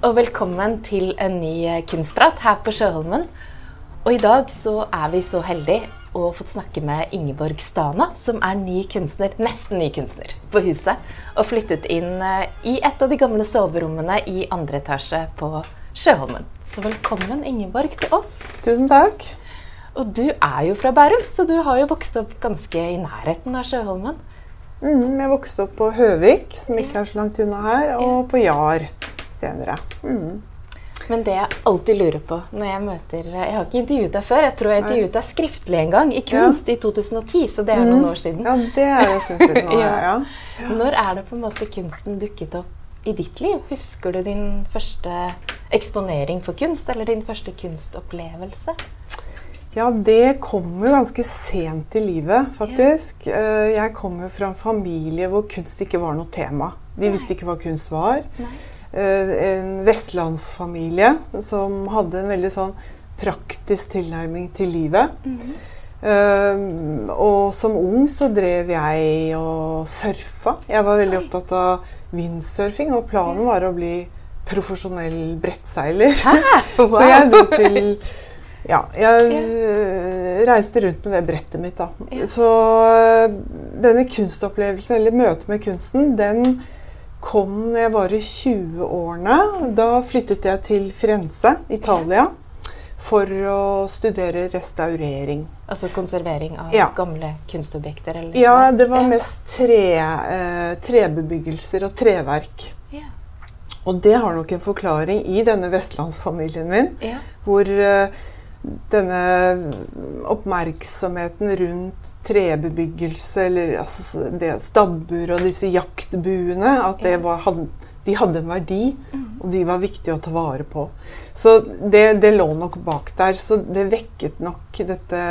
og velkommen til en ny kunstprat her på Sjøholmen. Og i dag så er vi så heldige å fått snakke med Ingeborg Stana, som er ny kunstner, nesten ny kunstner, på huset. Og flyttet inn eh, i et av de gamle soverommene i andre etasje på Sjøholmen. Så velkommen, Ingeborg, til oss. Tusen takk. Og du er jo fra Bærum, så du har jo vokst opp ganske i nærheten av Sjøholmen. Mm, jeg vokste opp på Høvik, som ikke er så langt unna her, og på Jar senere. Mm. Men det jeg alltid lurer på når jeg møter Jeg har ikke intervjuet deg før. Jeg tror jeg intervjuet deg skriftlig en gang, i Kunst ja. i 2010. Så det er noen mm. år siden. Ja, det er en stund siden nå, ja. ja. Når er det på en måte kunsten dukket opp i ditt liv? Husker du din første eksponering for kunst, eller din første kunstopplevelse? Ja, det kom jo ganske sent i livet, faktisk. Yeah. Jeg kommer fra en familie hvor kunst ikke var noe tema. De visste ikke hva kunst var. Nei. Eh, en vestlandsfamilie som hadde en veldig sånn praktisk tilnærming til livet. Mm -hmm. Uh, og som ung så drev jeg og surfa. Jeg var veldig Oi. opptatt av windsurfing, og planen var å bli profesjonell brettseiler. Wow. så jeg dro til Ja, jeg yeah. reiste rundt med det brettet mitt, da. Yeah. Så denne kunstopplevelsen, eller møtet med kunsten, den kom når jeg var i 20-årene. Da flyttet jeg til Firenze, Italia, for å studere restaurering. Altså konservering av ja. gamle kunstobjekter? Eller? Ja, det var mest tre, eh, trebebyggelser og treverk. Ja. Og det har nok en forklaring i denne vestlandsfamilien min, ja. hvor eh, denne oppmerksomheten rundt trebebyggelse, eller altså, det stabbur og disse jaktbuene, at var, de hadde en verdi, mm. og de var viktige å ta vare på. Så det, det lå nok bak der. Så det vekket nok dette,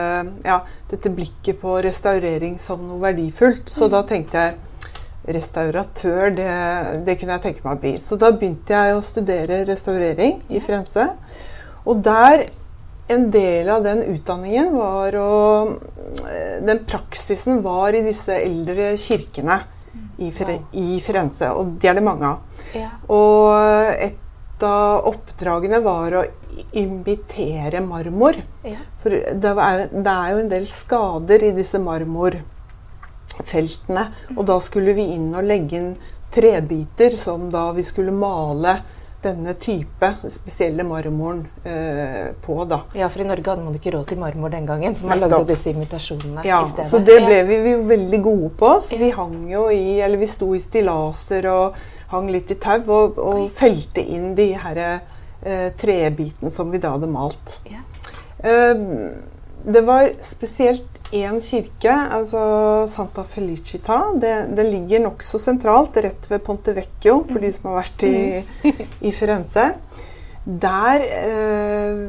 ja, dette blikket på restaurering som noe verdifullt. Så mm. da tenkte jeg restauratør, det, det, kunne jeg tenke meg å bli. Så da begynte jeg å studere restaurering i Firenze. Og der en del av den utdanningen var å eh, Den praksisen var i disse eldre kirkene i, Firenze, og det er det mange av. Ja. Og et av oppdragene var å imitere marmor. Ja. For det er, det er, jo en del skader i disse marmorfeltene. Og da skulle vi inn og legge inn trebiter som da vi skulle male denne type spesielle marmoren eh, på. da. Ja, for i Norge hadde man ikke råd til marmor den gangen, så man lagde disse imitasjonene ja, i stedet. Så det ble vi, vi jo veldig gode på. Så vi hang jo i, eller vi sto i stillaser og hang litt i tau og, og felte inn de her eh, trebitene som vi da hadde malt. Ja. Eh, det var spesielt én kirke, altså Santa Felicita. Det, det ligger nokså sentralt, rett ved Ponte Vecchio, for de som har vært i, mm. i Firenze. Der eh,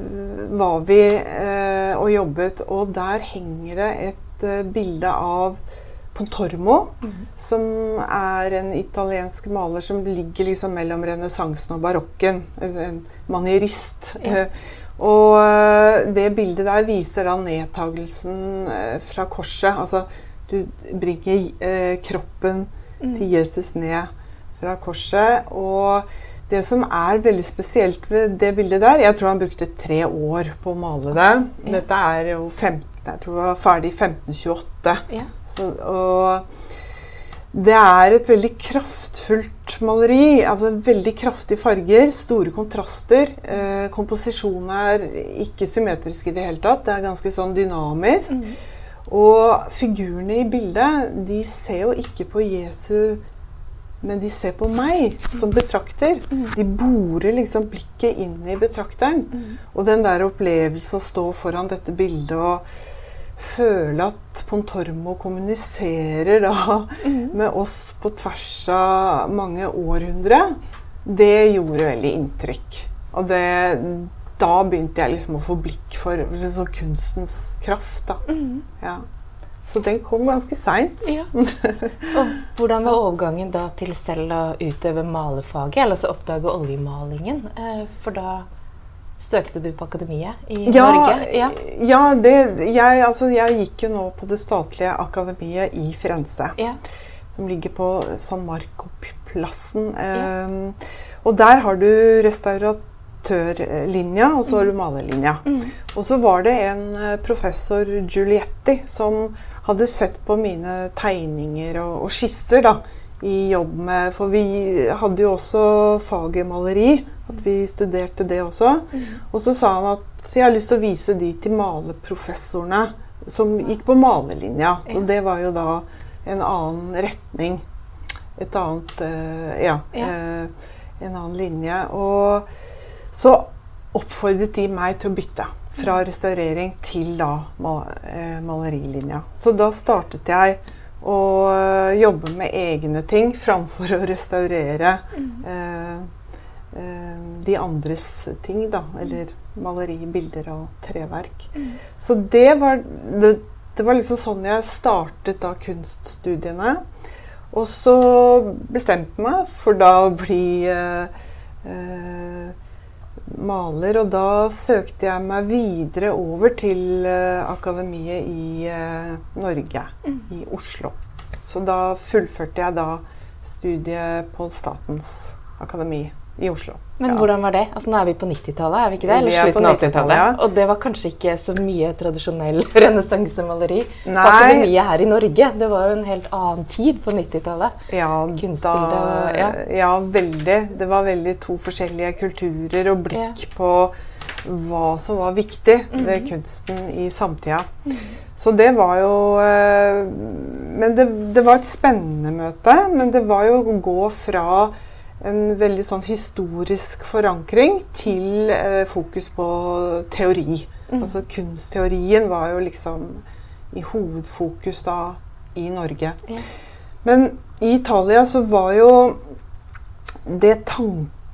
var vi eh, og jobbet, og der henger det et eh, bilde av Pontormo, mm. som er en italiensk maler som ligger liksom mellom renessansen og barokken. En manierist. Ja. Og eh, det bildet der viser da nedtagelsen eh, fra korset. Altså du bringer eh, kroppen mm. til Jesus ned fra korset. Og det som er veldig spesielt ved det bildet der Jeg tror han brukte tre år på å male det. Dette er jo 15, jeg tror det var ferdig i 1528. Ja. Så, og det er et veldig kraftfullt maleri. altså Veldig kraftige farger, store kontraster. Eh, komposisjonen er ikke symmetrisk i det hele tatt. Det er ganske sånn dynamisk. Mm. Og figurene i bildet de ser jo ikke på Jesu, men de ser på meg som betrakter. Mm. De borer liksom blikket inn i betrakteren. Mm. Og den der opplevelsen å stå foran dette bildet og føle at Pontormo kommuniserer da mm. med oss på tvers av mange århundre, det gjorde veldig inntrykk. Og det, da begynte jeg liksom å få blikk for sånn kunstens kraft. da. Mm. Ja. Så den kom ganske seint. Ja. Og hvordan var overgangen da til selv å utøve malefaget, eller så oppdage oljemalingen? Eh, for da Søkte du på akademiet i ja, Norge? Ja, ja det, jeg, altså, jeg, gikk jo nå på det statlige akademiet i Firenze. Ja. Som ligger på San Marco-plassen. Um, Og der har du restauratørlinja, og så har du malerlinja. Og så var det en eh, professor, Giulietti, som hadde sett på mine tegninger og, og skisser da, i jobb med For vi hadde jo også faget maleri. At vi studerte det også. Og så sa han at jeg har lyst til å vise de til maleprofessorene som gikk på malerlinja. Og det var jo da en annen retning. Et annet uh, ja, Ja. Uh, en annen linje. Og så oppfordret de meg til å bytte fra restaurering til da mal eh, malerilinja. Så da startet jeg å eh, jobbe med egne ting framfor å restaurere eh, eh, de andres ting, da. Eller maleri, bilder og treverk. Så det var, det, det var liksom sånn jeg startet da kunststudiene. Og så bestemte jeg meg for da å bli eh, eh, maler. Og da søkte jeg meg videre over til eh, akademiet i eh, Norge, i Oslo. Så da fullførte jeg da studiet på Statens akademi i Oslo. Men Ja. hvordan var det? Altså Nå er vi på 90-tallet, er vi ikke det? Eller Vi slutten av 80-tallet. ja. Og det var kanskje ikke så mye tradisjonell renessansemaleri på ikke akademiet her i Norge. Det var jo en helt annen tid på 90-tallet. Ja, Kunstbilde da, og- ja. ja. veldig. Det var veldig to forskjellige kulturer og blikk på hva som var viktig ved kunsten i samtida. Så det var jo eh, Men det, det var et spennende møte. Men det var jo å gå fra en veldig sånn historisk forankring til eh, fokus på teori. Mm. Altså kunstteorien var jo liksom i hovedfokus da i Norge. Ja. Men i Italia så var jo det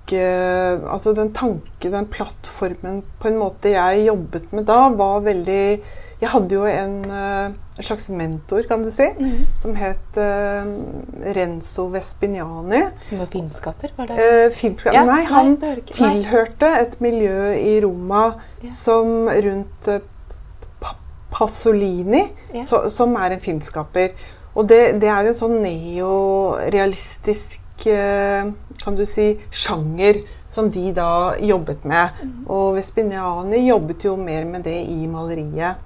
tanke Altså den tanke, den plattformen på en måte jeg jobbet med da, var veldig Jeg hadde jo en, eh, slags mentor, kan du si, som het uh, Renzo Vespignani. Som var filmskaper, var det? Uh, filmskaper, Ja, nei, han nei, ikke. Nei. tilhørte et miljø i Roma Ja. som rundt uh, Pasolini, Ja. så, som er en filmskaper. Og det, det er en sånn neorealistisk eh, kan du si, sjanger som de da jobbet med. Mhm. Og Vespiniani jobbet jo mer med det i maleriet.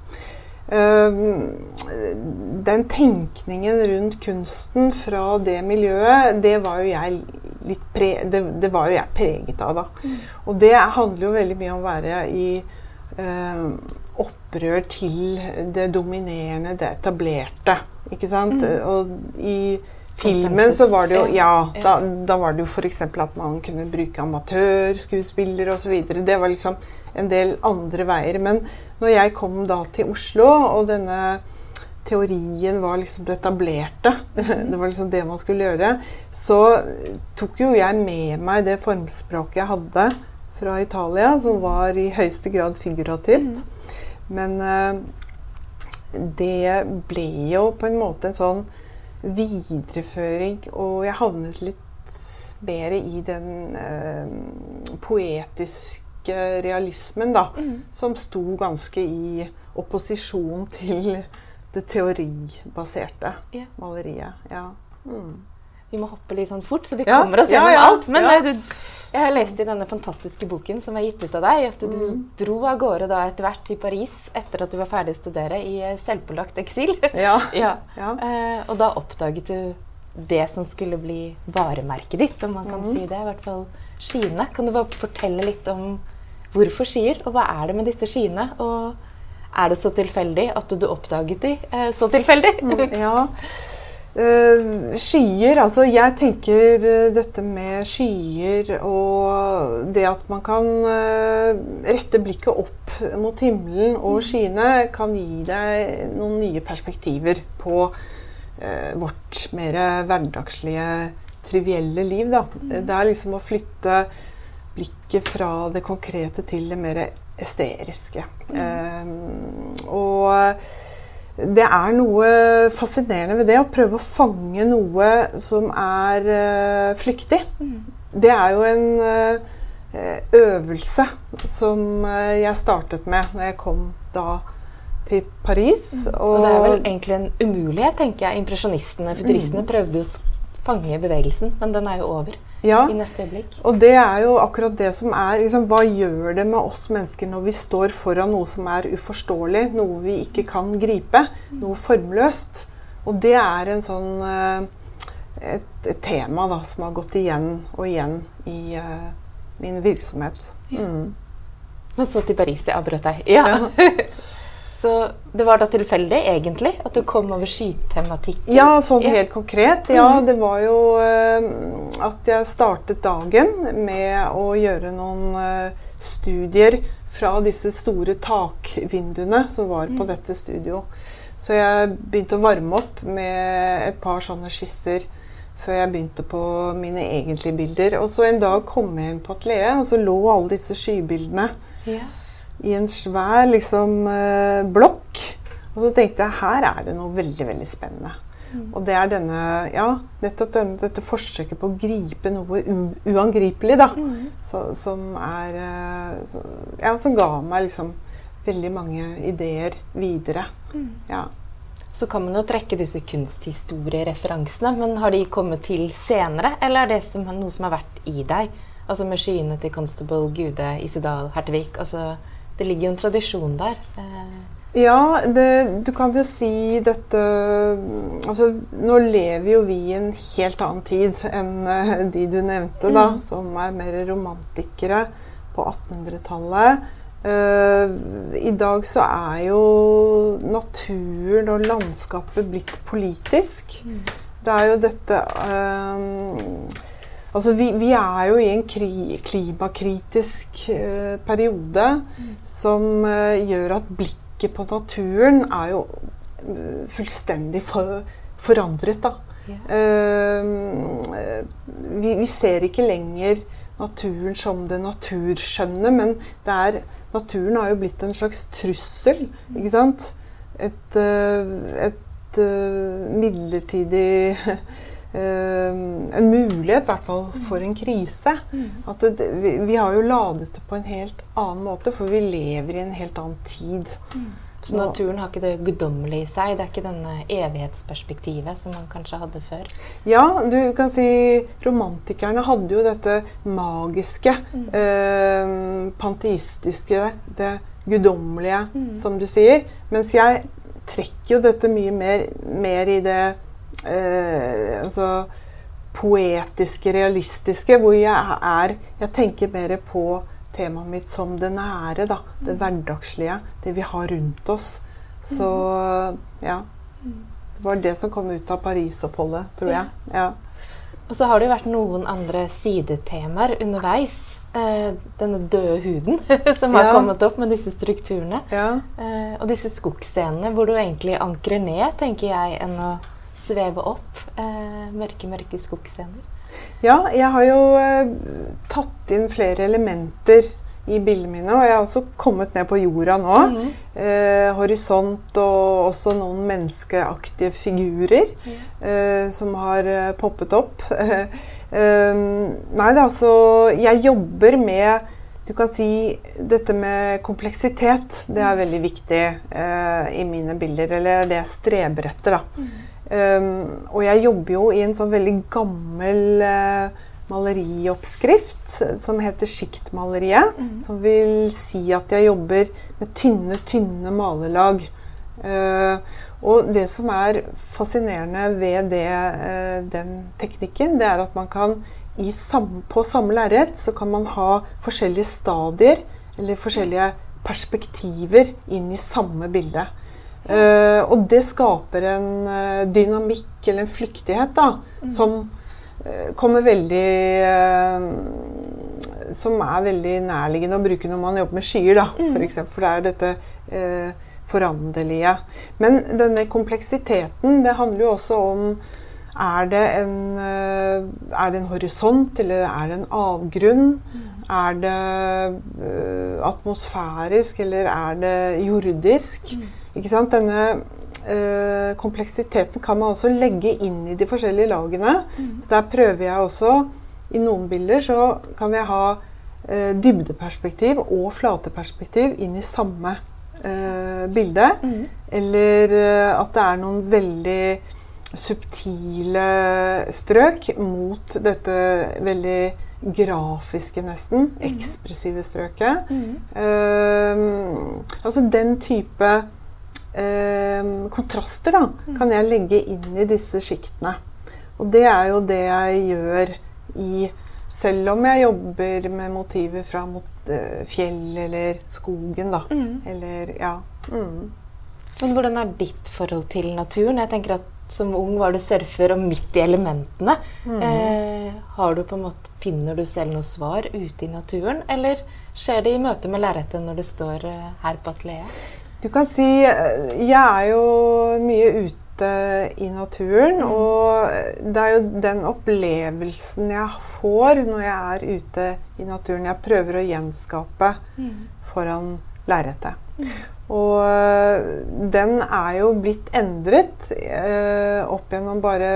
Um, den tenkningen rundt kunsten fra det miljøet, det var jo jeg litt pre det, det var jo jeg preget av, da. Og det handler jo veldig mye om å være i eh, opprør til det dominerende, det etablerte. Ikke sant? Og i filmen så var det jo Ja, da, da var det jo f.eks. at man kunne bruke amatørskuespillere osv. Det var liksom en del andre veier. Men når jeg kom da til Oslo, og denne teorien var liksom det etablerte, det var liksom det man skulle gjøre, så tok jo jeg med meg det formspråket jeg hadde fra Italia, som var i høyeste grad figurativt. Men eh, det ble jo på en måte en sånn videreføring, og jeg havnet litt mer i den eh, poetiske realismen, da, som sto ganske i opposisjon til det teoribaserte yeah. maleriet. Ja. Mm. Vi må hoppe litt sånn fort, så vi Ja, kommer oss ja, gjennom ja, alt. Men ja. eh, du, jeg har lest i denne fantastiske boken som er gitt ut av deg, at du Mm. dro av gårde da etter hvert til Paris etter at du var ferdig å studere i eh, selvpålagt eksil. Ja. ja. Ja. Eh, og da oppdaget du det som skulle bli varemerket ditt, om man kan Mm. si det. I hvert fall skiene. Kan du bare fortelle litt om hvorfor skyer, og hva er det med disse skyene? Og er det så tilfeldig at du oppdaget de eh, så tilfeldig? Ja. Eh, skyer Altså, jeg tenker eh, dette med skyer og det at man kan uh, rette blikket opp mot himmelen og skyene, kan gi deg noen nye perspektiver på uh, vårt mer hverdagslige, trivielle liv. Da. Det er liksom å flytte blikket fra det konkrete til det mer esteriske. Eh, og det er noe fascinerende ved det å prøve å fange noe som er uh, flyktig. Det er jo en uh, øvelse som uh, jeg startet med når jeg kom da til Paris. Og det er vel egentlig en umulighet, tenker jeg. Impresjonistene, futuristene, prøvde jo å fange bevegelsen, men den er jo over. Ja, i neste øyeblikk. og det er jo akkurat det som er liksom, Hva gjør det med oss mennesker når vi står foran noe som er uforståelig, noe vi ikke kan gripe, noe formløst? Og det er en sånn eh, et, et tema da, som har gått igjen og igjen i uh, min virksomhet. Mm. Men så til Paris. Jeg avbrøt deg. Ja. så det var da tilfeldig, egentlig, at du kom over skytematikken? Ja, sånn helt konkret. Ja, det var jo uh, at jeg startet dagen med å gjøre noen uh, studier fra disse store takvinduene som var på dette studio. Så jeg begynte å varme opp med et par sånne skisser før jeg begynte på mine egentlige bilder. Og så en dag kom jeg inn på atelieret, og så lå alle disse skybildene Ja. I en svær liksom, eh, blokk. Og så tenkte jeg her er det noe veldig veldig spennende. Og det er denne, ja, nettopp denne, dette forsøket på å gripe noe uangripelig, da. Så, som er eh, så, Ja, som ga meg liksom veldig mange ideer videre. Ja. Så kan man jo trekke disse kunsthistoriereferansene, men har de kommet til senere, eller er det som, noe som har vært i deg? Altså med skyene til Constable, Gude, Isedal, Hertevik. Altså, det ligger jo en tradisjon der. Eh, Ja, det, du kan jo si dette Altså, nå lever jo vi i en helt annen tid enn eh, de du nevnte, da, som er mer romantikere på 1800-tallet. Uh, I dag så er jo naturen og landskapet blitt politisk. Det er jo dette eh, Altså, vi, vi er jo i en kri, klimakritisk eh, periode som eh, gjør at blikket på naturen er jo eh, fullstendig for, forandret, da. Yeah. Eh, vi, vi ser ikke lenger naturen som det naturskjønne, men det er, naturen har jo blitt en slags trussel, ikke sant? Et, eh, et eh, midlertidig En mulighet, i hvert fall, for en krise. At det, vi, vi har jo ladet det på en helt annen måte, for vi lever i en helt annen tid. så naturen har ikke det guddommelige i seg. Det er ikke denne evighetsperspektivet som man kanskje hadde før. Ja, du kan si romantikerne hadde jo dette magiske, eh, panteistiske, det guddommelige, som du sier. Mens jeg trekker jo dette mye mer, mer i det eh, altså poetiske, realistiske, hvor jeg er Jeg tenker mer på temaet mitt som det nære, da. Det hverdagslige. Det vi har rundt oss. Så ja. Det var det som kom ut av Paris-oppholdet, tror jeg. Ja. Og så har det jo vært noen andre sidetemaer underveis. Eh, denne døde huden som har Ja. kommet opp med disse strukturene. Ja. Eh, og disse skogsscenene hvor du egentlig ankrer ned, tenker jeg, enn å sveve opp. Eh, mørke, mørke skogsscener. ja, jeg har jo eh, tatt inn flere elementer i bildene mine, og jeg har også kommet ned på jorda nå. eh, horisont og også noen menneskeaktige figurer eh, som har eh, poppet opp. Eh, nei, det er altså Jeg jobber med du kan si dette med kompleksitet. Det er veldig viktig eh, i mine bilder. Eller det jeg streber etter, da. Um, og jeg jobber jo i en sånn veldig gammel uh, malerioppskrift som heter sjiktmaleriet. Som vil si at jeg jobber med tynne, tynne malerlag. Uh, og det som er fascinerende ved det, uh, den teknikken, det er at man kan i sam, på samme lerret så kan man ha forskjellige stadier eller forskjellige perspektiver inn i samme bilde. Eh, og det skaper en uh, dynamikk eller en flyktighet da, som uh, kommer veldig Som er veldig nærliggende å bruke når man jobber med skyer, da, for eksempel. For det er dette foranderlige. Men denne kompleksiteten, det handler jo også om er det, en, er det en horisont, eller er det en avgrunn? Er det atmosfærisk, eller er det jordisk? Denne eh, kompleksiteten kan man også legge inn i de forskjellige lagene. Så der prøver jeg også I noen bilder så kan jeg ha eh, dybdeperspektiv og flateperspektiv inn i samme eh, bilde. Eller eh, at det er noen veldig subtile strøk mot dette veldig grafiske, nesten. Mm. Ekspressive strøket. Mm. Uh, altså den type kontraster da, mm. kan jeg legge inn i disse sjiktene. Og det er jo det jeg gjør i Selv om jeg jobber med motiver fra mot uh, fjell eller skogen, da. Mm. Eller ja. Mm. Men hvordan er ditt forhold til naturen? Jeg tenker at som ung var du surfer og midt i elementene. Mm. Eh, har du på en måte, Finner du selv noe svar ute i naturen, eller skjer det i møte med lerretet når du står eh, her på atelieret? Du kan si eh, Jeg er jo mye ute i naturen. Mm. Og det er jo den opplevelsen jeg får når jeg er ute i naturen, jeg prøver å gjenskape mm. foran lerretet. Mm. Og eh, den er jo blitt endret eh, opp gjennom bare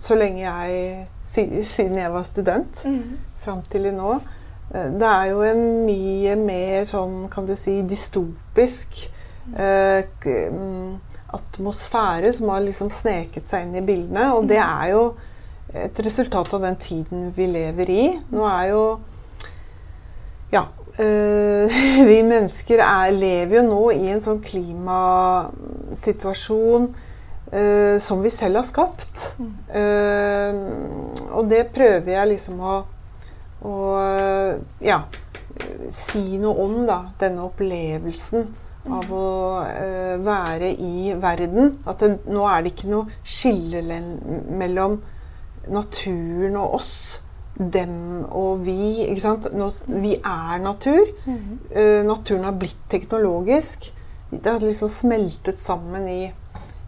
så lenge jeg Siden jeg var student. Mm. Fram til i nå. Eh, det er jo en mye mer sånn, kan du si, dystopisk eh, mm, atmosfære som har liksom sneket seg inn i bildene. Og det mm. er jo et resultat av den tiden vi lever i. Nå er jo Ja, Eh, vi mennesker er, lever jo nå i en sånn klimasituasjon eh, som vi selv har skapt. Mm. Uh, og det prøver jeg liksom å, å ja, si noe om, da. Denne opplevelsen av å være i verden. At det, nå er det ikke noe skille mellom naturen og oss dem og vi. ikke sant? Nå, vi er natur. Uh, naturen har blitt teknologisk. Det har liksom smeltet sammen i,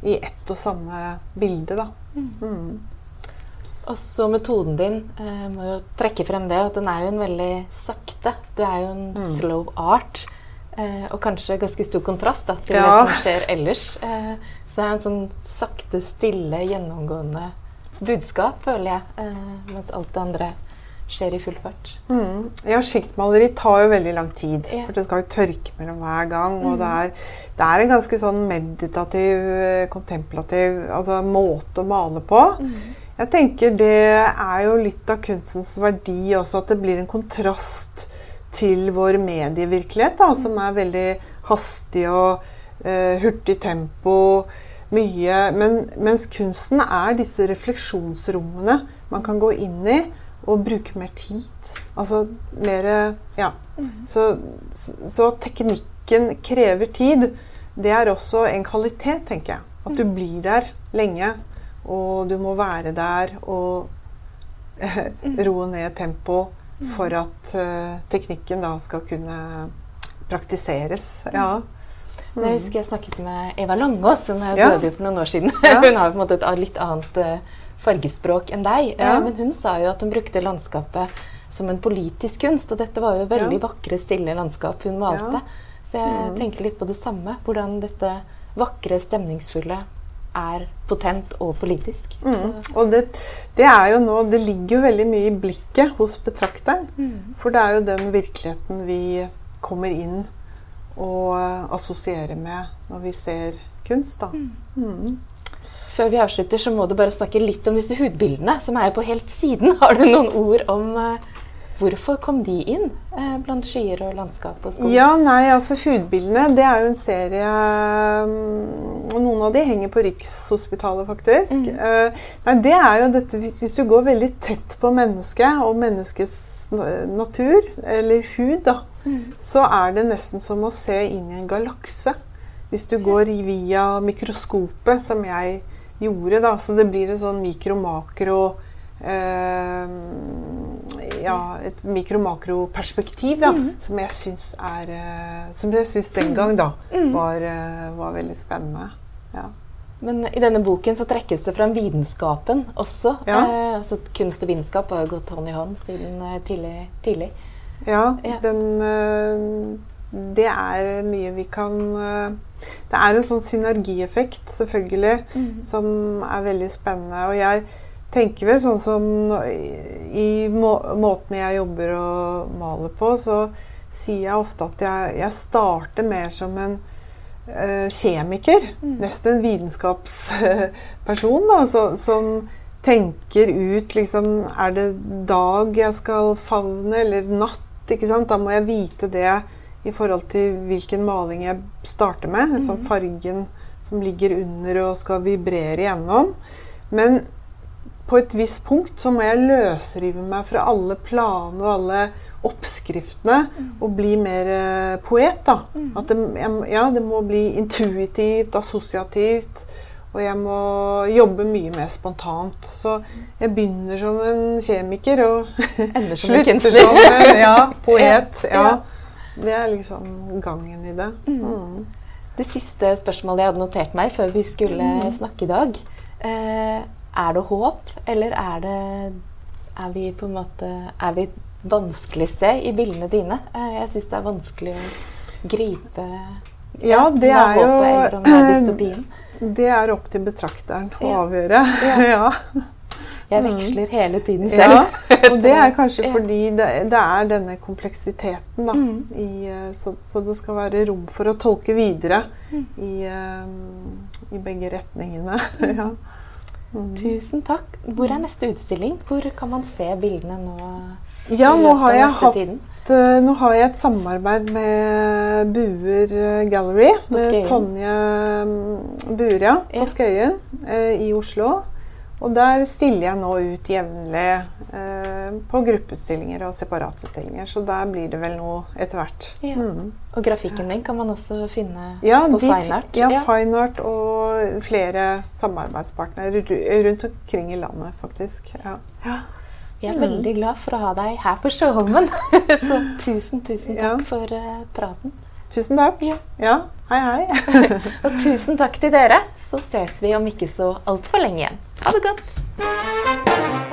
i ett og samme bilde. da. Mm. Mm. Og så metoden din eh, må jo trekke frem det at den er jo en veldig sakte. Du er jo en mm. slow art. Eh, og kanskje ganske stor kontrast da, til ja. det som skjer ellers. Eh, så det er en sånn sakte, stille, gjennomgående budskap, føler jeg. Eh, mens alt det andre skjer i full fart. Mm. Ja, sjiktmaleri tar jo veldig lang tid. Ja. For det skal jo tørke mellom hver gang. Mm. Og det er, det er, en ganske sånn meditativ, kontemplativ altså måte å male på. Mm. Jeg tenker det er jo litt av kunstens verdi også, at det blir en kontrast til vår medievirkelighet, da, som er veldig hastig og uh, hurtig tempo. Mye. Men, mens kunsten er disse refleksjonsrommene man kan gå inn i og bruke mer tid. Altså mer Ja. Mm. Så, så, teknikken krever tid. Det er også en kvalitet, tenker jeg. At du mm. blir der lenge. Og du må være der og mm. roe ned tempoet for at uh, teknikken da skal kunne praktiseres. Ja. Mm. Jeg husker jeg snakket med Eva Langås, hun ja. døde for noen år siden. Ja. hun har på en måte et litt annet uh, fargespråk enn deg. Ja. Men hun sa jo at hun brukte landskapet som en politisk kunst. Og dette var jo veldig vakre, stille landskap hun malte. Så jeg mm. tenker litt på det samme. Hvordan dette vakre, stemningsfulle er potent og politisk. Mm. Og det, det, er jo nå Det ligger jo veldig mye i blikket hos betrakteren. Mm. For det er jo den virkeligheten vi kommer inn og assosierer med når vi ser kunst. da. Mm. mm. Før vi avslutter, så må du bare snakke litt om disse hudbildene, som er på helt siden. Har du noen ord om uh, hvorfor kom de inn eh, blant skyer og landskap og skog? Ja, nei, altså Hudbildene det er jo en serie um, Noen av de henger på Rikshospitalet, faktisk. Mm. Uh, nei, det er jo dette hvis, hvis, du går veldig tett på mennesket og menneskets natur, eller hud, da, mm. så er det nesten som å se inn i en galakse. Hvis du går via mikroskopet, som jeg gjorde. Da. Så det blir en sånn mikro-makro eh, Ja, et mikro-makro-perspektiv da, mm. som jeg syns er eh, Som jeg syns den gang da mm. var, eh, var veldig spennende. Ja. Men i denne boken så trekkes det fram vitenskapen også. Ja. Eh, altså Kunst og vitenskap har jo gått hånd i hånd siden eh, tidlig. tidlig. Ja, ja, den Det er mye vi kan det er en sånn synergieffekt, selvfølgelig, mm. som er veldig spennende. Og jeg tenker vel sånn som I må, måten jeg jobber og maler på, så sier jeg ofte at jeg, jeg starter mer som en uh, kjemiker, nesten en vitenskapsperson, da, så, som tenker ut liksom Er det dag jeg skal favne, eller natt? ikke sant? Da må jeg vite det i forhold til hvilken maling jeg starter med. Mm. Sånn fargen som ligger under og skal vibrere igjennom. Men på et visst punkt så må jeg løsrive meg fra alle planene og alle oppskriftene mm. og bli mer eh, poet. da. Mm. At det, ja, det må bli intuitivt, assosiativt. Og jeg må jobbe mye mer spontant. Så jeg begynner som en kjemiker og slutter som en ja, poet. Ja. Det er liksom gangen i det. Mm. mm. Det siste spørsmålet jeg hadde notert meg før vi skulle mm. snakke i dag. Eh, er det håp, eller er det Er vi på en måte Er vi et vanskelig sted i bildene dine? Eh, jeg syns det er vanskelig å gripe Ja, det er jo er Det er opp til betrakteren å ja. avgjøre. Ja. ja. Jeg veksler mm. hele tiden selv. Ja, og det er kanskje fordi det, det er denne kompleksiteten, da. Mm. I, eh, så, så, det skal være rom for å tolke videre mm. i, um, i, begge retningene. ja. Mm. Tusen takk. Hvor er neste utstilling? Hvor kan man se bildene nå? Ja, nå har jeg hatt? Eh, nå har jeg et samarbeid med Buer Gallery. Med Tonje mm, Buer, ja, på Skøyen eh, i Oslo. Og der stiller jeg nå ut jevnlig eh, på gruppeutstillinger og separatutstillinger. Så der blir det vel noe etter hvert. Ja. Mm. Og grafikken din kan man også finne ja, på Fineart? Ja, ja, Fineart og flere samarbeidspartnere rundt omkring i landet, faktisk. Ja. Vi er mm. veldig glad for å ha deg her på Sjøholmen. så tusen, tusen takk for uh, praten. Tusen takk. Ja. Hei, hei. og tusen takk til dere. Så ses vi om ikke så altfor lenge igjen. Ha det godt.